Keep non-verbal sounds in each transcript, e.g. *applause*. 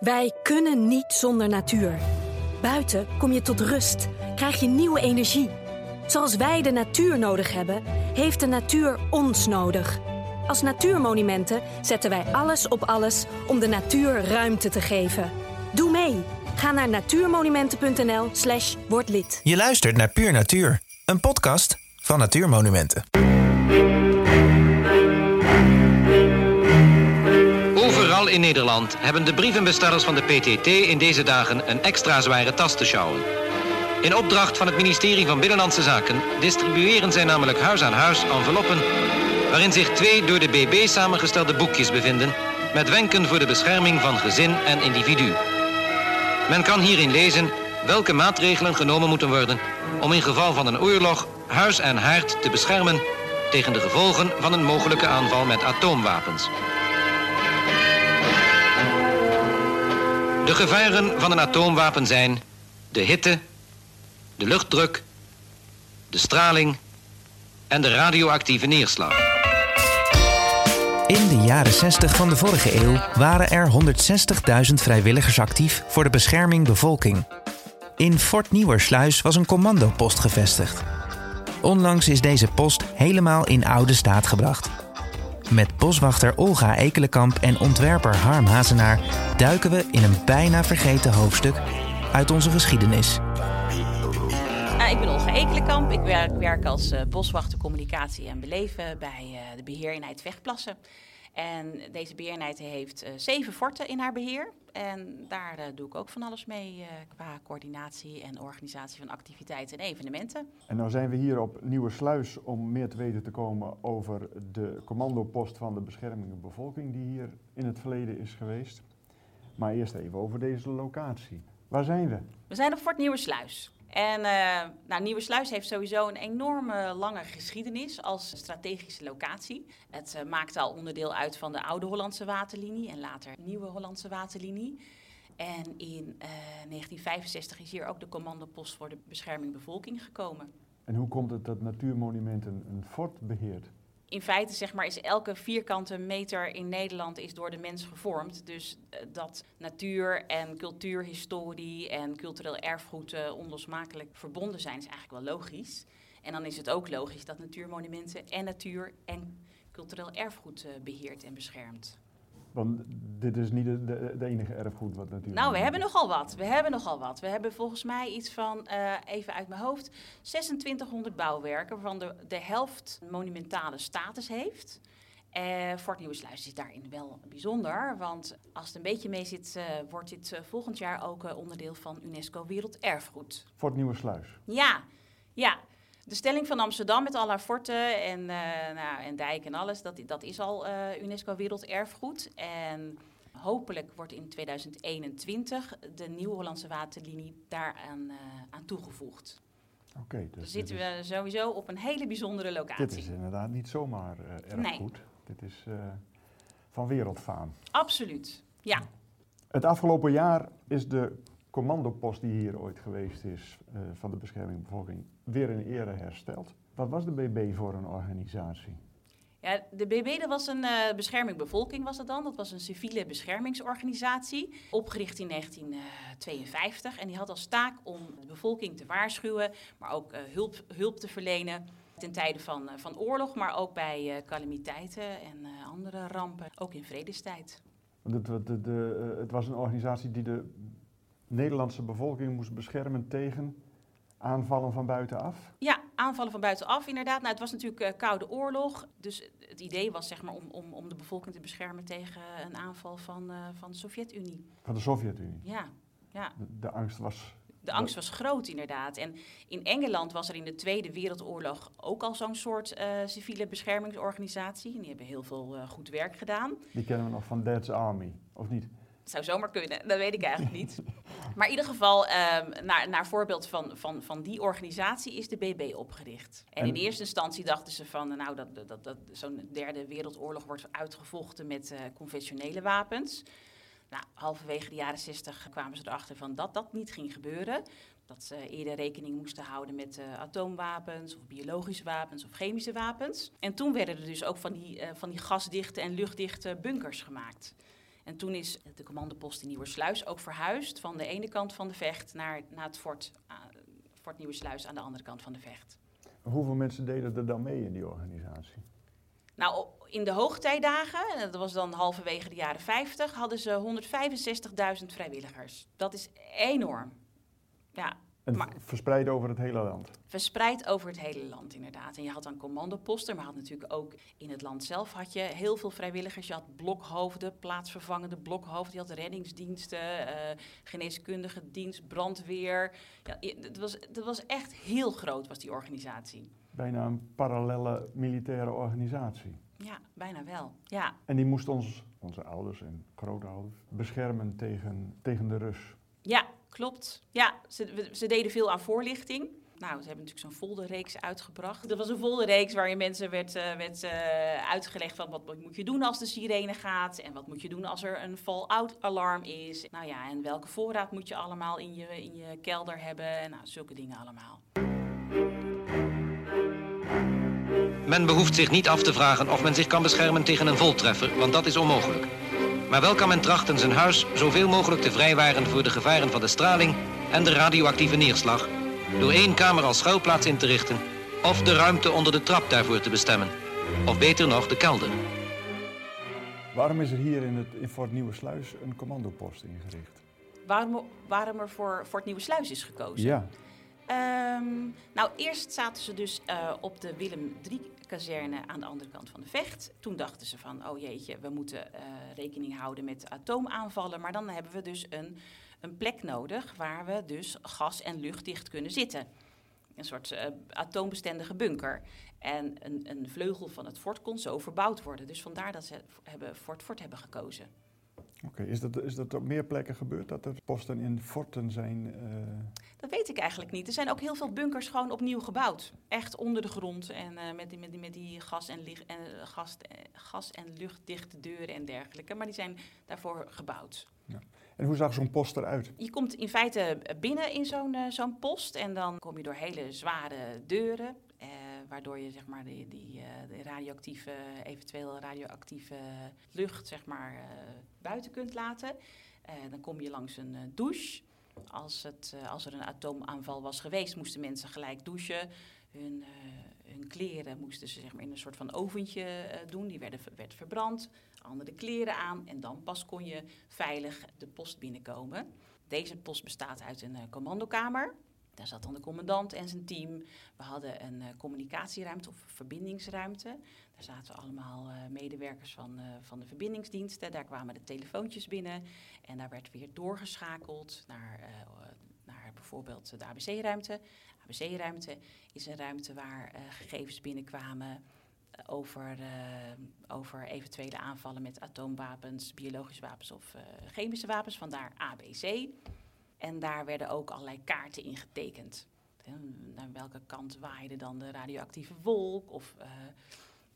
Wij kunnen niet zonder natuur. Buiten kom je tot rust, krijg je nieuwe energie. Zoals wij de natuur nodig hebben, heeft de natuur ons nodig. Als natuurmonumenten zetten wij alles op alles om de natuur ruimte te geven. Doe mee. Ga naar natuurmonumenten.nl/slash word lid. Je luistert naar Puur Natuur, een podcast van Natuurmonumenten. In Nederland hebben de brievenbestellers van de PTT in deze dagen een extra zware tas te sjouwen. In opdracht van het ministerie van Binnenlandse Zaken distribueren zij namelijk huis aan huis enveloppen waarin zich twee door de BB samengestelde boekjes bevinden met wenken voor de bescherming van gezin en individu. Men kan hierin lezen welke maatregelen genomen moeten worden om in geval van een oorlog huis en haard te beschermen tegen de gevolgen van een mogelijke aanval met atoomwapens. De gevaren van een atoomwapen zijn de hitte, de luchtdruk, de straling en de radioactieve neerslag. In de jaren 60 van de vorige eeuw waren er 160.000 vrijwilligers actief voor de bescherming bevolking. In Fort Nieuwersluis was een commandopost gevestigd. Onlangs is deze post helemaal in oude staat gebracht. Met boswachter Olga Ekelenkamp en ontwerper Harm Hazenaar duiken we in een bijna vergeten hoofdstuk uit onze geschiedenis. ik ben Olga Ekelenkamp. Ik werk, als uh, boswachter communicatie en beleven bij uh, de beheereenheid Vechtplassen. En deze beheereenheid heeft uh, zeven forten in haar beheer. En daar uh, doe ik ook van alles mee uh, qua coördinatie en organisatie van activiteiten en evenementen. En nou zijn we hier op Nieuwe Sluis om meer te weten te komen over de commandopost van de bescherming bevolking die hier in het verleden is geweest. Maar eerst even over deze locatie. Waar zijn we? We zijn op Fort Nieuwe Sluis. En uh, nou, Nieuwersluis heeft sowieso een enorme lange geschiedenis als strategische locatie. Het uh, maakte al onderdeel uit van de oude Hollandse waterlinie en later nieuwe Hollandse waterlinie. En in uh, 1965 is hier ook de commandopost voor de bescherming bevolking gekomen. En hoe komt het dat Natuurmonumenten een fort beheert? In feite zeg maar, is elke vierkante meter in Nederland is door de mens gevormd. Dus uh, dat natuur en cultuurhistorie en cultureel erfgoed uh, onlosmakelijk verbonden zijn, is eigenlijk wel logisch. En dan is het ook logisch dat natuurmonumenten en natuur en cultureel erfgoed uh, beheert en beschermt. Want dit is niet de, de, de enige erfgoed wat natuurlijk. Nou, we hebben nogal wat. We hebben nogal wat. We hebben volgens mij iets van, uh, even uit mijn hoofd, 2600 bouwwerken, waarvan de, de helft monumentale status heeft. Uh, Fort Nieuwesluis is daarin wel bijzonder, want als het een beetje mee zit, uh, wordt dit uh, volgend jaar ook onderdeel van UNESCO Werelderfgoed. Fort Nieuwesluis? Ja, ja. De stelling van Amsterdam met al haar forten en, uh, nou, en dijken en alles, dat, dat is al uh, UNESCO Werelderfgoed. En hopelijk wordt in 2021 de Nieuwe Hollandse Waterlinie daaraan uh, aan toegevoegd. Oké. Okay, dus dus zitten we sowieso op een hele bijzondere locatie. Dit is inderdaad niet zomaar erfgoed. Nee. Dit is van wereldfaam. Absoluut, ja. Het afgelopen jaar is de commandopost die hier ooit geweest is uh, van de bescherming bevolking weer in ere hersteld. Wat was de BB voor een organisatie? Ja, de BB dat was een uh, bescherming bevolking was dat dan. Dat was een civiele beschermingsorganisatie, opgericht in 1952. En die had als taak om de bevolking te waarschuwen, maar ook uh, hulp, hulp te verlenen ten tijde van, van oorlog, maar ook bij calamiteiten en andere rampen, ook in vredestijd. De, de, de, de, het was een organisatie die de Nederlandse bevolking moest beschermen tegen aanvallen van buitenaf? Ja, aanvallen van buitenaf inderdaad. Nou, het was natuurlijk uh, Koude Oorlog. Dus het idee was zeg maar om, om, om de bevolking te beschermen tegen een aanval van, uh, van de Sovjet-Unie. Van de Sovjet-Unie? Ja. ja. De, de, angst was... De angst was groot inderdaad. En in Engeland was er in de Tweede Wereldoorlog ook al zo'n soort uh, civiele beschermingsorganisatie. En die hebben heel veel goed werk gedaan. Die kennen we nog van Dad's Army, of niet? Het zou zomaar kunnen, dat weet ik eigenlijk niet. Maar in ieder geval, um, naar, naar voorbeeld van, van, van die organisatie is de BB opgericht. En, en in eerste instantie dachten ze van, nou, dat, dat, dat, dat zo'n derde wereldoorlog wordt uitgevochten met uh, conventionele wapens. Nou, halverwege de jaren 60 kwamen ze erachter van dat dat niet ging gebeuren. Dat ze eerder rekening moesten houden met uh, atoomwapens of biologische wapens of chemische wapens. En toen werden er dus ook van die, uh, van die gasdichte en luchtdichte bunkers gemaakt. En toen is de commandopost in Nieuwersluis ook verhuisd van de ene kant van de vecht naar, naar het fort, uh, fort Nieuwersluis aan de andere kant van de vecht. Hoeveel mensen deden er dan mee in die organisatie? Nou, in de hoogtijdagen, dat was dan halverwege de jaren 50, hadden ze 165.000 vrijwilligers. Dat is enorm. Ja, en maar, verspreid over het hele land? Verspreid over het hele land, inderdaad. En je had dan commandoposten, maar had natuurlijk ook in het land zelf had je heel veel vrijwilligers. Je had blokhoofden, plaatsvervangende blokhoofden. Je had reddingsdiensten, uh, geneeskundige dienst, brandweer. Ja, het, was, het was echt heel groot, was die organisatie. Bijna een parallele militaire organisatie. Ja, bijna wel. Ja. En die moest ons, onze ouders en grootouders beschermen tegen, tegen de Rus. Ja, klopt. Ja, ze, ze deden veel aan voorlichting. Nou, ze hebben natuurlijk zo'n folderreeks uitgebracht. Dat was een folderreeks waarin mensen werd, uh, werd uh, uitgelegd van wat moet je doen als de sirene gaat en wat moet je doen als er een fall-out alarm is. Nou ja, en welke voorraad moet je allemaal in je, in je kelder hebben en nou, zulke dingen allemaal. Men behoeft zich niet af te vragen of men zich kan beschermen tegen een voltreffer, want dat is onmogelijk. Maar wel kan men trachten zijn huis zoveel mogelijk te vrijwaren voor de gevaren van de straling en de radioactieve neerslag, door één kamer als schuilplaats in te richten of de ruimte onder de trap daarvoor te bestemmen. Of beter nog, de kelder. Waarom is er hier in, het, in Fort Nieuwe Sluis een commandopost ingericht? Waarom, waarom er voor Fort Nieuwe Sluis is gekozen? Ja. Um, nou, eerst zaten ze dus uh, op de Willem III-kazerne aan de andere kant van de vecht. Toen dachten ze van, oh jeetje, we moeten uh, rekening houden met atoomaanvallen. Maar dan hebben we dus een, een plek nodig waar we dus gas- en luchtdicht kunnen zitten. Een soort uh, atoombestendige bunker. En een, een, vleugel van het fort kon zo verbouwd worden. Dus vandaar dat ze hebben Fort Fort hebben gekozen. Oké, is, dat, is dat op meer plekken gebeurd, dat er posten in forten zijn? Uh... Dat weet ik eigenlijk niet. Er zijn ook heel veel bunkers gewoon opnieuw gebouwd. Echt onder de grond en uh, met, die, met, die, met die gas- en, licht, en, uh, gas, gas- en luchtdichte deuren en dergelijke. Maar die zijn daarvoor gebouwd. Ja. En hoe zag zo'n post eruit? Je komt in feite binnen in zo'n zo'n post en dan kom je door hele zware deuren. waardoor je zeg maar, die, die de radioactieve, eventueel radioactieve lucht zeg maar, buiten kunt laten. Dan kom je langs een douche. Als, het, uh, als er een atoomaanval was geweest, moesten mensen gelijk douchen. Hun, hun kleren moesten ze zeg maar, in een soort van oventje doen. Die werden werd verbrand. Andere kleren aan. En dan pas kon je veilig de post binnenkomen. Deze post bestaat uit een commandokamer. Daar zat dan de commandant en zijn team. We hadden een communicatieruimte of verbindingsruimte. Daar zaten allemaal uh, medewerkers van, uh, van de verbindingsdiensten. Daar kwamen de telefoontjes binnen. En daar werd weer doorgeschakeld naar, naar bijvoorbeeld de ABC-ruimte. ABC-ruimte is een ruimte waar gegevens binnenkwamen over, over eventuele aanvallen met atoomwapens, biologische wapens of chemische wapens. Vandaar ABC. En daar werden ook allerlei kaarten in getekend. Naar welke kant waaide dan de radioactieve wolk? Of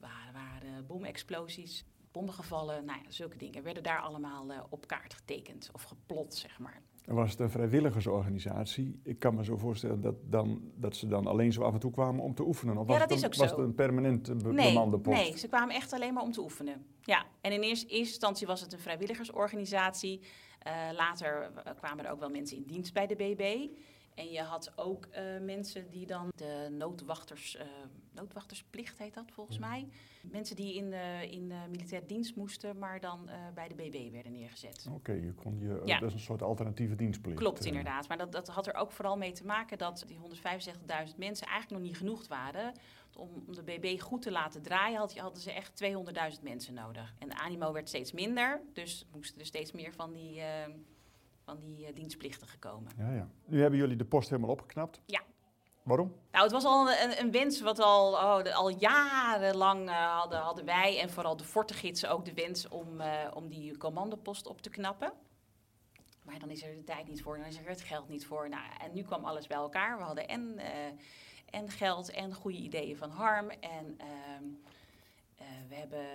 waar waren bomexplosies, bommengevallen? Nou ja, zulke dingen werden daar allemaal uh, op kaart getekend of geplot, zeg maar. Er was het een vrijwilligersorganisatie. Ik kan me zo voorstellen dat, dan, dat ze dan alleen zo af en toe kwamen om te oefenen. Of ja, was, dat het, is een, ook was zo. het een permanent be nee, bemande post? Nee, ze kwamen echt alleen maar om te oefenen. Ja, en in eerste, eerste instantie was het een vrijwilligersorganisatie. Uh, later kwamen er ook wel mensen in dienst bij de BB. En je had ook uh, mensen die dan de noodwachters, uh, noodwachtersplicht heet dat volgens ja. mij. Mensen die in, uh, in militair dienst moesten, maar dan bij de BB werden neergezet. Oké, okay, je kon je, ja. dat is een soort alternatieve dienstplicht. Klopt, inderdaad. Maar dat, dat had er ook vooral mee te maken dat die 165.000 mensen eigenlijk nog niet genoeg waren om de BB goed te laten draaien, hadden ze echt 200.000 mensen nodig. En de animo werd steeds minder, dus moesten er steeds meer van die, van die uh, dienstplichtigen komen. Ja, ja. Nu hebben jullie de post helemaal opgeknapt. Ja. Waarom? Nou, het was al een, een wens wat al, oh, de, al jarenlang uh, hadden, hadden wij en vooral de fortegidsen ook de wens om, om die commandopost op te knappen. Maar dan is er de tijd niet voor, dan is er het geld niet voor. Nou, en nu kwam alles bij elkaar. We hadden en en geld en goede ideeën van Harm. En uh, we hebben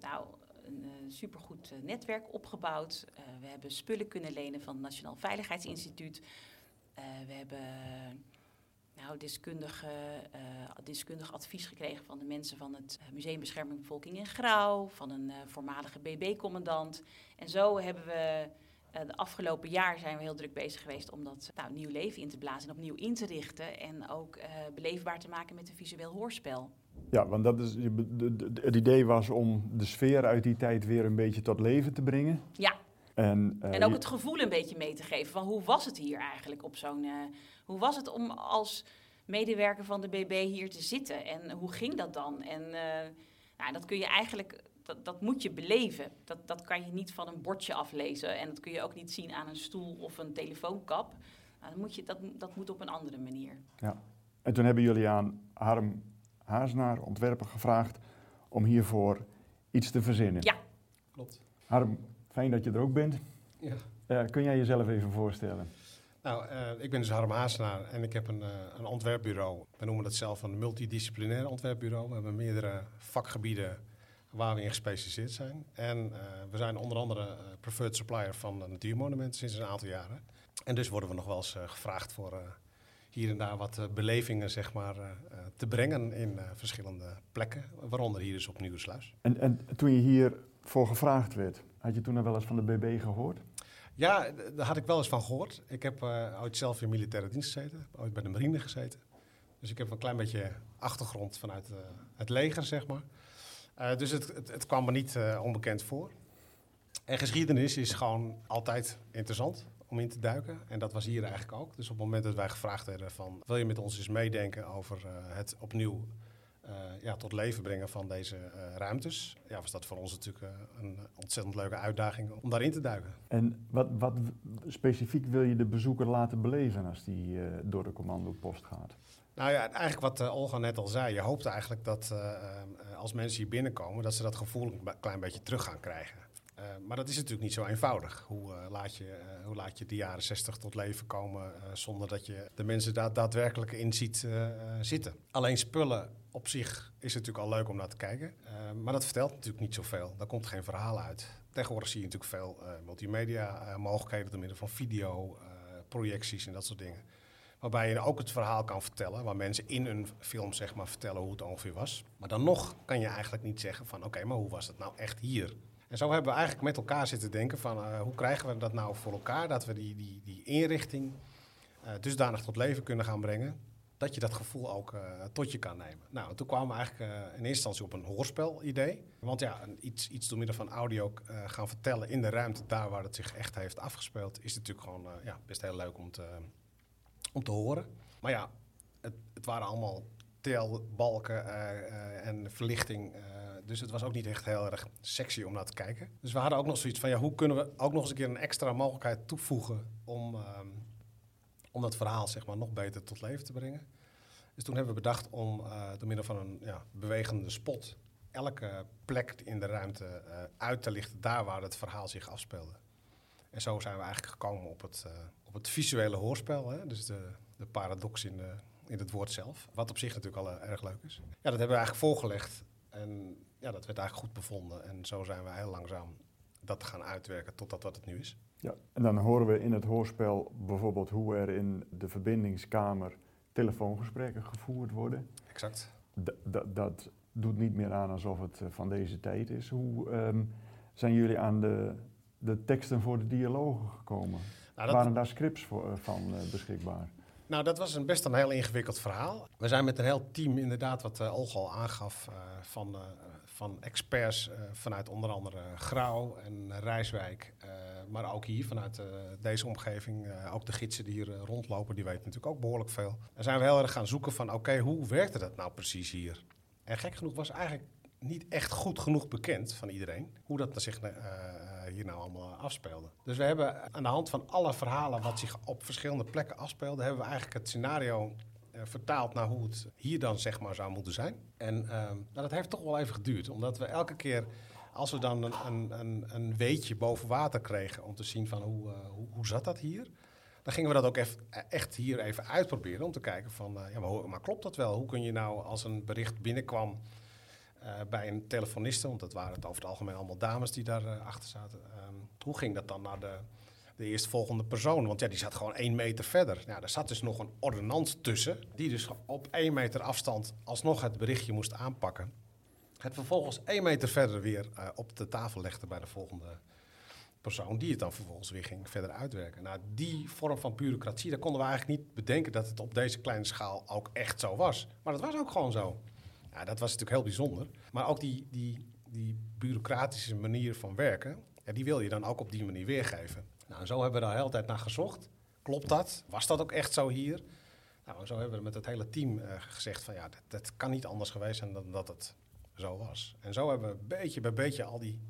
nou, een, een supergoed netwerk opgebouwd. Uh, we hebben spullen kunnen lenen van het Nationaal Veiligheidsinstituut. We hebben nou, deskundige, deskundig advies gekregen van de mensen van het Museum Bescherming Bevolking in Grauw, van een voormalige BB-commandant. En zo hebben we de afgelopen jaar zijn we heel druk bezig geweest om dat nou, nieuw leven in te blazen en opnieuw in te richten. En ook beleefbaar te maken met een visueel hoorspel. Ja, want dat is, het idee was om de sfeer uit die tijd weer een beetje tot leven te brengen. Ja. En, uh, en ook het gevoel een beetje mee te geven van hoe was het hier eigenlijk op zo'n... Uh, hoe was het om als medewerker van de BB hier te zitten en hoe ging dat dan? En uh, nou, dat kun je eigenlijk, dat, dat moet je beleven. Dat, dat kan je niet van een bordje aflezen en dat kun je ook niet zien aan een stoel of een telefoonkap. Nou, dat, moet je, dat, dat moet op een andere manier. Ja, en toen hebben jullie aan Harm Haasnaar, ontwerper, gevraagd om hiervoor iets te verzinnen. Ja, klopt. Harm, fijn dat je er ook bent. Ja. Uh, kun jij jezelf even voorstellen? Nou, uh, ik ben dus Harm Haasnaar en ik heb een, uh, een ontwerpbureau. We noemen dat zelf een multidisciplinair ontwerpbureau. We hebben meerdere vakgebieden waar we in gespecialiseerd zijn. En we zijn onder andere preferred supplier van natuurmonumenten sinds een aantal jaren. En dus worden we nog wel eens gevraagd voor hier en daar wat uh, belevingen zeg maar, uh, te brengen in uh, verschillende plekken, waaronder hier dus op Nieuwsluis. En, en toen je hiervoor gevraagd werd, had je toen al wel eens van de BB gehoord? Ja, daar had ik wel eens van gehoord. Ik heb ooit zelf in militaire dienst gezeten, ooit bij de marine gezeten. Dus ik heb een klein beetje achtergrond vanuit het leger, zeg maar. dus het, het, het, kwam me niet onbekend voor. En geschiedenis is gewoon altijd interessant om in te duiken. En dat was hier eigenlijk ook. Dus op het moment dat wij gevraagd werden van... wil je met ons eens meedenken over uh, het opnieuw uh, ja, tot leven brengen van deze uh, ruimtes... Ja, was dat voor ons natuurlijk een ontzettend leuke uitdaging om daarin te duiken. En wat, wat specifiek wil je de bezoeker laten beleven als die door de commandopost gaat? Nou ja, eigenlijk wat Olga net al zei. Je hoopt eigenlijk dat als mensen hier binnenkomen... dat ze dat gevoel een klein beetje terug gaan krijgen. Uh, maar dat is natuurlijk niet zo eenvoudig. Hoe, uh, laat, je, uh, hoe laat je de jaren 60 tot leven komen zonder dat je de mensen daar daadwerkelijk in ziet zitten? Alleen spullen op zich is natuurlijk al leuk om naar te kijken. maar dat vertelt natuurlijk niet zoveel. Daar komt geen verhaal uit. Tegenwoordig zie je natuurlijk veel multimedia mogelijkheden door middel van video, projecties en dat soort dingen. Waarbij je ook het verhaal kan vertellen, waar mensen in een film zeg maar vertellen hoe het ongeveer was. Maar dan nog kan je eigenlijk niet zeggen van oké, maar hoe was het nou echt hier? En zo hebben we eigenlijk met elkaar zitten denken van uh, hoe krijgen we dat nou voor elkaar, dat we die, die, die inrichting uh, dusdanig tot leven kunnen gaan brengen, dat je dat gevoel ook uh, tot je kan nemen. Nou, toen kwamen we eigenlijk in eerste instantie op een hoorspel-idee. Want ja, iets, iets door middel van audio gaan vertellen in de ruimte, daar waar het zich echt heeft afgespeeld, is natuurlijk gewoon ja, best heel leuk om te, om te horen. Maar ja, het, het waren allemaal telbalken en verlichting dus het was ook niet echt heel erg sexy om naar te kijken. Dus we hadden ook nog zoiets van, ja, hoe kunnen we ook nog eens een keer een extra mogelijkheid toevoegen om, um, om dat verhaal zeg maar, nog beter tot leven te brengen. Dus toen hebben we bedacht om door middel van een ja, bewegende spot elke plek in de ruimte uit te lichten daar waar het verhaal zich afspeelde. En zo zijn we eigenlijk gekomen op het, op het visuele hoorspel, hè? dus de, de paradox in, de, in het woord zelf. Wat op zich natuurlijk al erg leuk is. Ja, dat hebben we eigenlijk voorgelegd. En ja, dat werd eigenlijk goed bevonden. En zo zijn we heel langzaam dat gaan uitwerken totdat wat het nu is. Ja, en dan horen we in het hoorspel bijvoorbeeld hoe er in de verbindingskamer telefoongesprekken gevoerd worden. Exact. D dat doet niet meer aan alsof het eh, van deze tijd is. Hoe um, zijn jullie aan de, de teksten voor de dialogen gekomen? Nou, Waren daar scripts voor, uh, van uh, beschikbaar? Nou, dat was een best een heel ingewikkeld verhaal. We zijn met een heel team, inderdaad, wat uh, aangaf, uh, van van experts vanuit onder andere Grauw en Rijswijk. Maar ook hier vanuit deze omgeving. ook de gidsen die hier rondlopen, die weten natuurlijk ook behoorlijk veel. Daar zijn we heel erg gaan zoeken van oké, hoe werkte dat nou precies hier? En gek genoeg was eigenlijk niet echt goed genoeg bekend van iedereen hoe dat zich hier nou allemaal afspeelde. Dus we hebben aan de hand van alle verhalen wat zich op verschillende plekken afspeelde, hebben we eigenlijk het scenario uh, vertaald naar hoe het hier dan zeg maar zou moeten zijn. En uh, nou, dat heeft toch wel even geduurd, omdat we elke keer als we dan een, een, een, weetje boven water kregen om te zien van hoe, uh, hoe, zat dat hier, dan gingen we dat ook echt hier even uitproberen om te kijken van, ja, maar, maar, klopt dat wel? Hoe kun je nou als een bericht binnenkwam bij een telefoniste, want dat waren het over het algemeen allemaal dames die daar achter zaten, ehm, hoe ging dat dan naar de de eerstvolgende persoon. Want ja, die zat gewoon één meter verder. Ja, daar zat dus nog een ordonnant tussen, die dus op één meter afstand alsnog het berichtje moest aanpakken. Het vervolgens één meter verder weer uh, op de tafel legde bij de volgende persoon, die het dan vervolgens weer ging verder uitwerken. Nou, die vorm van bureaucratie, daar konden we eigenlijk niet bedenken dat het op deze kleine schaal ook echt zo was. Maar dat was ook gewoon zo. Ja, dat was natuurlijk heel bijzonder. Maar ook die, die, die bureaucratische manier van werken, die wil je dan ook op die manier weergeven. Nou, zo hebben we daar de hele tijd naar gezocht. Klopt dat? Was dat ook echt zo hier? Nou, zo hebben we met het hele team uh, gezegd van ja, dat, dat, kan niet anders geweest zijn dan dat het zo was. En zo hebben we beetje bij beetje al die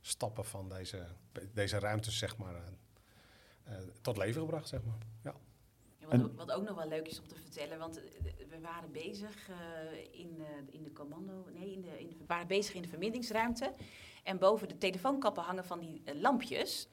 stappen van deze, deze ruimtes zeg maar, uh, tot leven gebracht. Zeg maar. ja. Ja, wat, ook, wat, ook, nog wel leuk is om te vertellen, want we waren bezig uh, in, in de commando, nee, in de, in we waren bezig in de verbindingsruimte. En boven de telefoonkappen hangen van die lampjes.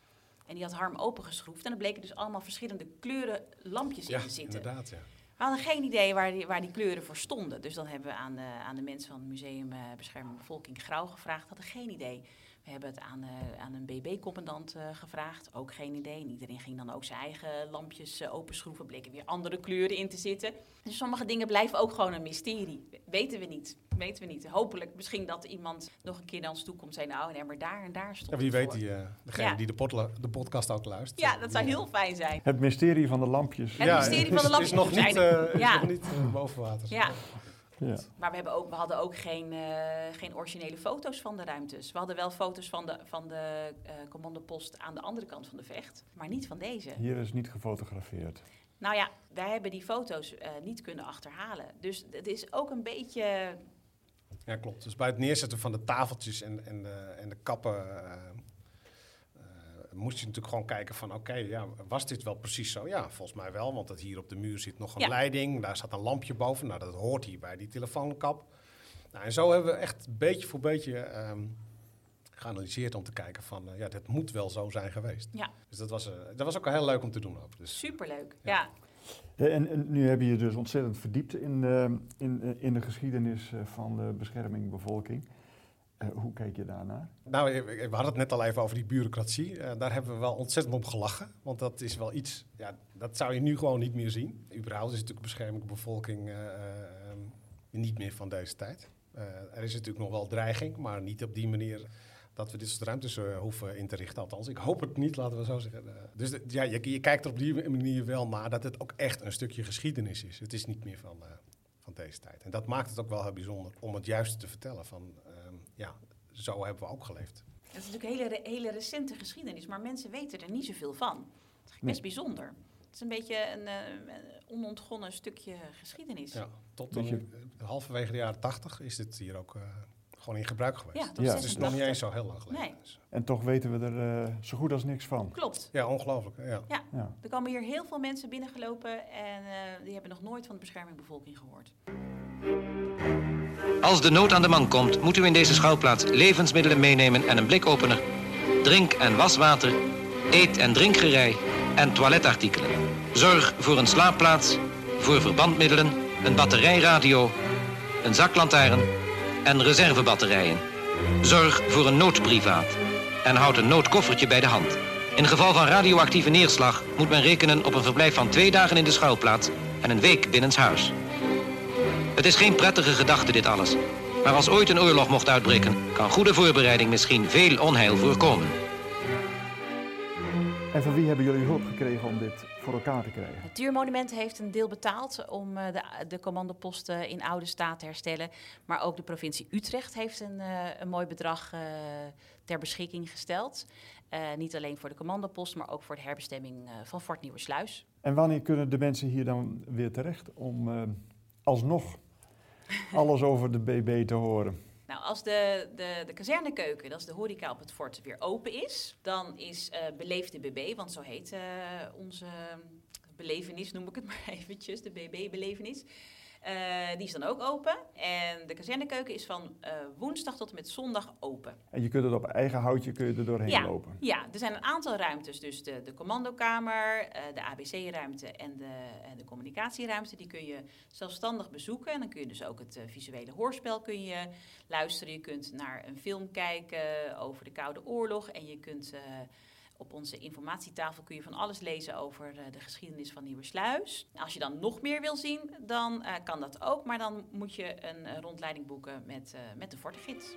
En die had Harm opengeschroefd. En er bleken dus allemaal verschillende kleuren lampjes ja, in te zitten. inderdaad, ja. We hadden geen idee waar die, waar die kleuren voor stonden. Dus dan hebben we aan de, aan de mensen van het Museum Bescherming Bevolking Grauw gevraagd. Hadden geen idee. We hebben het aan, uh, aan een BB-commandant uh, gevraagd. Ook geen idee. En iedereen ging dan ook zijn eigen lampjes uh, openschroeven. Bleken weer andere kleuren in te zitten. Dus sommige dingen blijven ook gewoon een mysterie. Weten we niet. Weten we niet. Hopelijk misschien dat iemand nog een keer naar ons toe komt en nou, nee, maar daar en daar stond ja, Wie weet die, degene ja. die de, de, podcast ook luistert. Ja, dat zou heel fijn zijn. Het mysterie van de lampjes. Het mysterie van de lampjes. Is nog niet, is nog niet boven water. Ja. Ja. Maar we, hebben ook, we hadden ook geen, uh, geen originele foto's van de ruimtes. We hadden wel foto's van de, van de uh, commandopost aan de andere kant van de vecht, maar niet van deze. Hier is niet gefotografeerd. Nou ja, wij hebben die foto's uh, niet kunnen achterhalen. Dus het is ook een beetje. Ja, klopt. Dus bij het neerzetten van de tafeltjes en, en, de, en de kappen moest je natuurlijk gewoon kijken van oké, ja, was dit wel precies zo? Ja, volgens mij wel, want het hier op de muur zit nog een ja. leiding, daar staat een lampje boven, nou dat hoort hier bij die telefoonkap. Nou, en zo hebben we echt beetje voor beetje um, geanalyseerd om te kijken van uh, ja, dit moet wel zo zijn geweest. Ja. Dus dat was, uh, dat was ook heel leuk om te doen ook. Dus, Superleuk, ja. ja. En, en, nu heb je je dus ontzettend verdiept in, uh, in, in de geschiedenis van de bescherming bevolking. Uh, hoe kijk je daarnaar? Nou, we hadden het net al even over die bureaucratie. Uh, daar hebben we wel ontzettend om gelachen. Want dat is wel iets, ja, dat zou je nu gewoon niet meer zien. Überhaupt is natuurlijk bescherming bevolking uh, niet meer van deze tijd. er is natuurlijk nog wel dreiging, maar niet op die manier dat we dit soort ruimtes hoeven in te richten. Althans, ik hoop het niet, laten we zo zeggen. dus de, ja, je, je, kijkt er op die manier wel naar dat het ook echt een stukje geschiedenis is. Het is niet meer van, van deze tijd. En dat maakt het ook wel heel bijzonder om het juiste te vertellen van ja, zo hebben we ook geleefd. Het is natuurlijk een hele, hele recente geschiedenis, maar mensen weten er niet zoveel van. Het is best nee. bijzonder. Het is een beetje een, uh, onontgonnen stukje geschiedenis. Ja, tot een, halverwege de jaren tachtig is dit hier ook uh, gewoon in gebruik geweest. Ja, ja. Het is nog niet eens zo heel lang geleden. Nee. Dus. En toch weten we er uh, zo goed als niks van. Klopt. Ja, ongelooflijk. Ja. Ja. ja. Er komen hier heel veel mensen binnengelopen en die hebben nog nooit van de bescherming bevolking gehoord. Als de nood aan de man komt, moet u in deze schouwplaats levensmiddelen meenemen en een blikopener, drink- en waswater, eet- en drinkgerei en toiletartikelen. Zorg voor een slaapplaats, voor verbandmiddelen, een batterijradio, een zaklantaarn en reservebatterijen. Zorg voor een noodprivaat en houd een noodkoffertje bij de hand. In geval van radioactieve neerslag moet men rekenen op een verblijf van twee dagen in de schouwplaats en een week binnenshuis. Het is geen prettige gedachte dit alles. Maar als ooit een oorlog mocht uitbreken, kan goede voorbereiding misschien veel onheil voorkomen. En van wie hebben jullie hulp gekregen om dit voor elkaar te krijgen? Het Natuurmonument heeft een deel betaald om uh, de, de commandoposten in oude staat te herstellen. Maar ook de provincie Utrecht heeft een, uh, een mooi bedrag uh, ter beschikking gesteld. niet alleen voor de commandopost, maar ook voor de herbestemming van Fort Nieuwersluis. En wanneer kunnen de mensen hier dan weer terecht om alsnog alles over de BB te horen? Nou, als de, de, de kazernekeuken, dat is de horeca op het fort, weer open is, dan is uh, Beleef de BB, want zo heet uh, onze belevenis, noem ik het *laughs* maar eventjes, de BB-belevenis. Uh, die is dan ook open. En de kazernekeuken is van uh, woensdag tot en met zondag open. En je kunt het op eigen houtje kun je er doorheen ja, lopen? Ja, er zijn een aantal ruimtes. Dus de, de commandokamer, uh, de ABC-ruimte en de, en de communicatieruimte. Die kun je zelfstandig bezoeken. En dan kun je dus ook het visuele hoorspel kun je luisteren. Je kunt naar een film kijken over de Koude Oorlog. En je kunt Op onze informatietafel kun je van alles lezen over de geschiedenis van Nieuwersluis. Als je dan nog meer wil zien, dan kan dat ook. Maar dan moet je een rondleiding boeken met, met de Fortegids.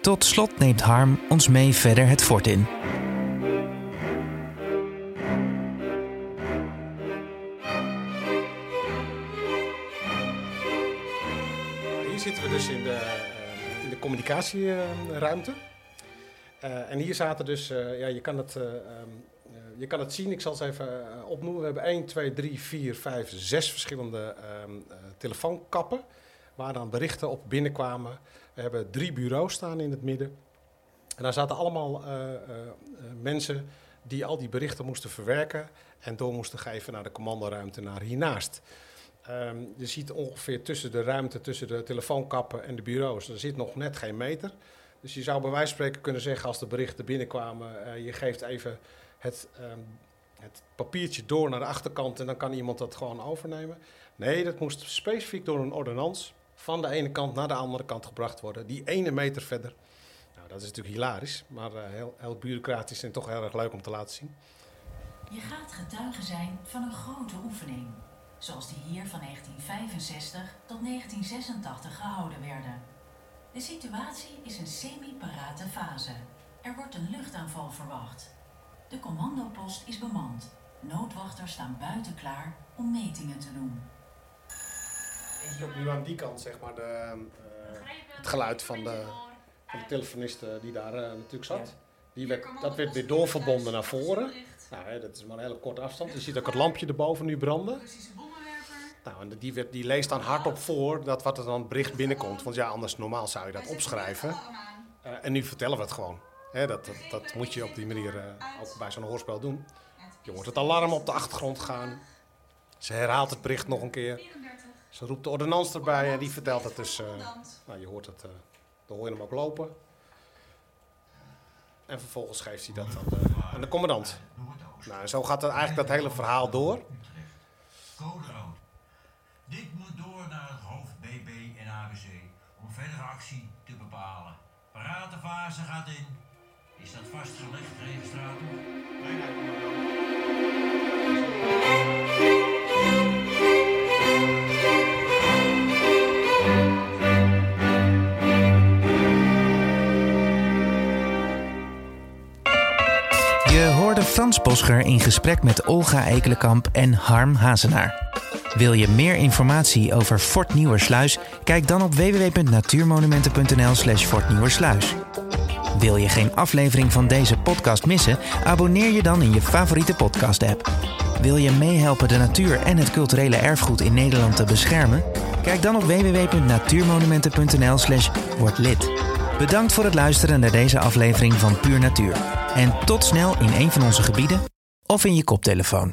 Tot slot neemt Harm ons mee verder het fort in. Hier zitten we dus in de, in de communicatieruimte. Uh, en hier zaten dus, uh, ja, je kan, het, um, je kan het zien, ik zal het even opnoemen. We hebben 1, 2, 3, 4, 5, 6 verschillende um, telefoonkappen waar dan berichten op binnenkwamen. We hebben drie bureaus staan in het midden. En daar zaten allemaal mensen die al die berichten moesten verwerken en door moesten geven naar de commandoruimte naar hiernaast. Um, je ziet ongeveer tussen de ruimte, tussen de telefoonkappen en de bureaus, er zit nog net geen meter. Dus je zou bij wijze van spreken kunnen zeggen als de berichten binnenkwamen, uh, je geeft even het, um, het papiertje door naar de achterkant en dan kan iemand dat gewoon overnemen. Nee, dat moest specifiek door een ordonnans van de ene kant naar de andere kant gebracht worden. Die ene meter verder. Nou, dat is natuurlijk hilarisch, maar uh, heel, heel bureaucratisch en toch heel erg leuk om te laten zien. Je gaat getuige zijn van een grote oefening. Zoals die hier van 1965 tot 1986 gehouden werden. De situatie is een semi-parate fase. Er wordt een luchtaanval verwacht. De commandopost is bemand. Noodwachters staan buiten klaar om metingen te doen. Je ziet ook nu aan die kant zeg maar de, uh, het geluid van de, van de telefonist die daar uh, natuurlijk zat. Die werd, dat werd weer doorverbonden naar voren. Nou, hè, dat is maar een hele korte afstand. Je ziet ook het lampje erboven nu branden. Nou, die, werd, die leest dan hardop voor dat wat er dan bericht binnenkomt. Want ja, anders normaal zou je dat opschrijven. Uh, en nu vertellen we het gewoon. Dat, dat, moet je op die manier ook bij zo'n hoorspel doen. Je hoort het alarm op de achtergrond gaan. Ze herhaalt het bericht nog een keer. Ze roept de ordonnans erbij en die vertelt het dus. Uh, nou, je hoort het, dan hoor je hem ook lopen. En vervolgens geeft hij dat aan de, de commandant. Nou, zo gaat eigenlijk dat hele verhaal door. Dit moet door naar het hoofd BB en ABC om verdere actie te bepalen. Parate fase gaat in. Is dat vastgelegd, registrator? Nee, Frans Bosger in gesprek met Olga Ekelenkamp en Harm Hazenaar. Wil je meer informatie over Fort Nieuwersluis? Kijk dan op www.natuurmonumenten.nl/slash fortnieuwersluis. Wil je geen aflevering van deze podcast missen? Abonneer je dan in je favoriete podcast-app. Wil je meehelpen de natuur en het culturele erfgoed in Nederland te beschermen? Kijk dan op www.natuurmonumenten.nl/slash word lid. Bedankt voor het luisteren naar deze aflevering van Puur Natuur. En tot snel in een van onze gebieden of in je koptelefoon.